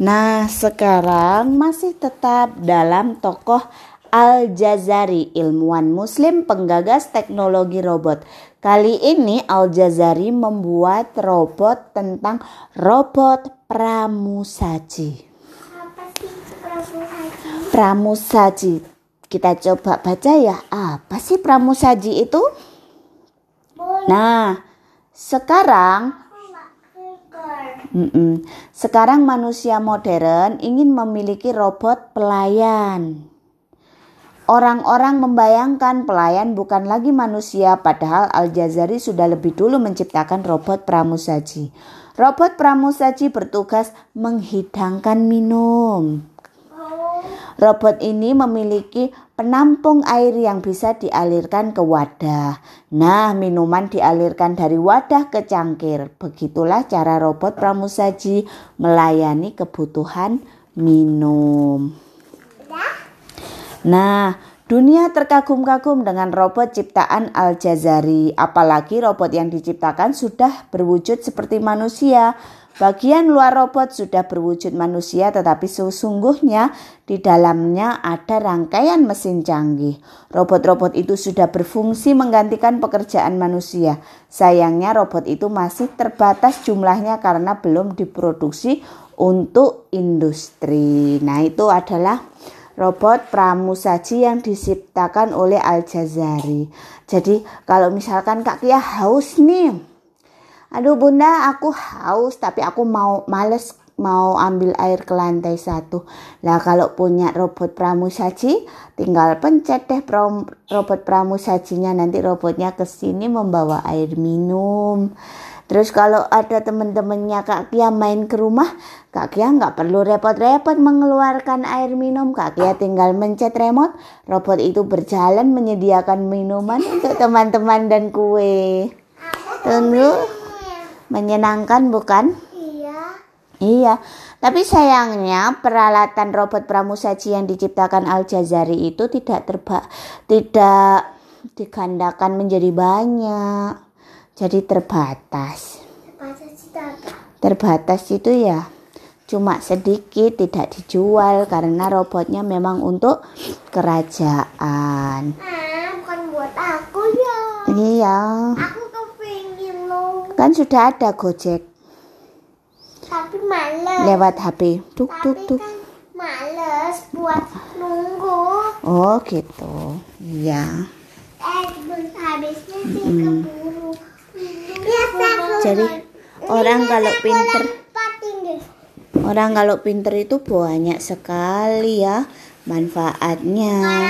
Nah, sekarang masih tetap dalam tokoh Al-Jazari, ilmuwan muslim penggagas teknologi robot. Kali ini Al-Jazari membuat robot tentang robot pramusaji. Apa sih pramusaji? Pramusaji. Kita coba baca ya. Apa sih pramusaji itu? Boleh Nah, sekarang? Mm-mm. Sekarang manusia modern ingin memiliki robot pelayan. Orang-orang membayangkan pelayan bukan lagi manusia, padahal Al-Jazari sudah lebih dulu menciptakan robot pramusaji. Robot pramusaji bertugas menghidangkan minum. Robot ini memiliki penampung air yang bisa dialirkan ke wadah. Nah, minuman dialirkan dari wadah ke cangkir. Begitulah cara robot pramusaji melayani kebutuhan minum. Nah, dunia terkagum-kagum dengan robot ciptaan Al-Jazari. Apalagi robot yang diciptakan sudah berwujud seperti manusia. Bagian luar robot sudah berwujud manusia tetapi sesungguhnya di dalamnya ada rangkaian mesin canggih. Robot-robot itu sudah berfungsi menggantikan pekerjaan manusia. Sayangnya robot itu masih terbatas jumlahnya karena belum diproduksi untuk industri. Nah, itu adalah robot pramusaji yang diciptakan oleh Al-Jazari. Jadi kalau misalkan Kak Kia haus nih. Aduh bunda aku haus tapi aku mau males mau ambil air ke lantai satu. Lah kalau punya robot pramusaji tinggal pencet deh prom- robot pramusajinya nanti robotnya ke sini membawa air minum. Terus kalau ada teman-temannya Kak Kia main ke rumah, Kak Kia nggak perlu repot-repot mengeluarkan air minum. Kak Kia tinggal mencet remote, robot itu berjalan menyediakan minuman untuk teman-teman dan kue. Tunggu, menyenangkan bukan? Iya. Iya, tapi sayangnya peralatan robot pramusaji yang diciptakan Al-Jazari itu tidak terba tidak digandakan menjadi banyak. Jadi terbatas. Bahasa cita Terbatas itu ya cuma sedikit tidak dijual karena robotnya memang untuk kerajaan. Ah, bukan buat aku ya. Iya, Aku. Kan sudah ada Gojek Tapi males. lewat HP. Tuk tuk Tapi tuk. kan males buat nunggu. Oh, gitu. Iya. Eh, habisnya sih keburu. Ya, Jadi orang kalau pinter. Orang kalau pinter itu banyak sekali ya manfaatnya.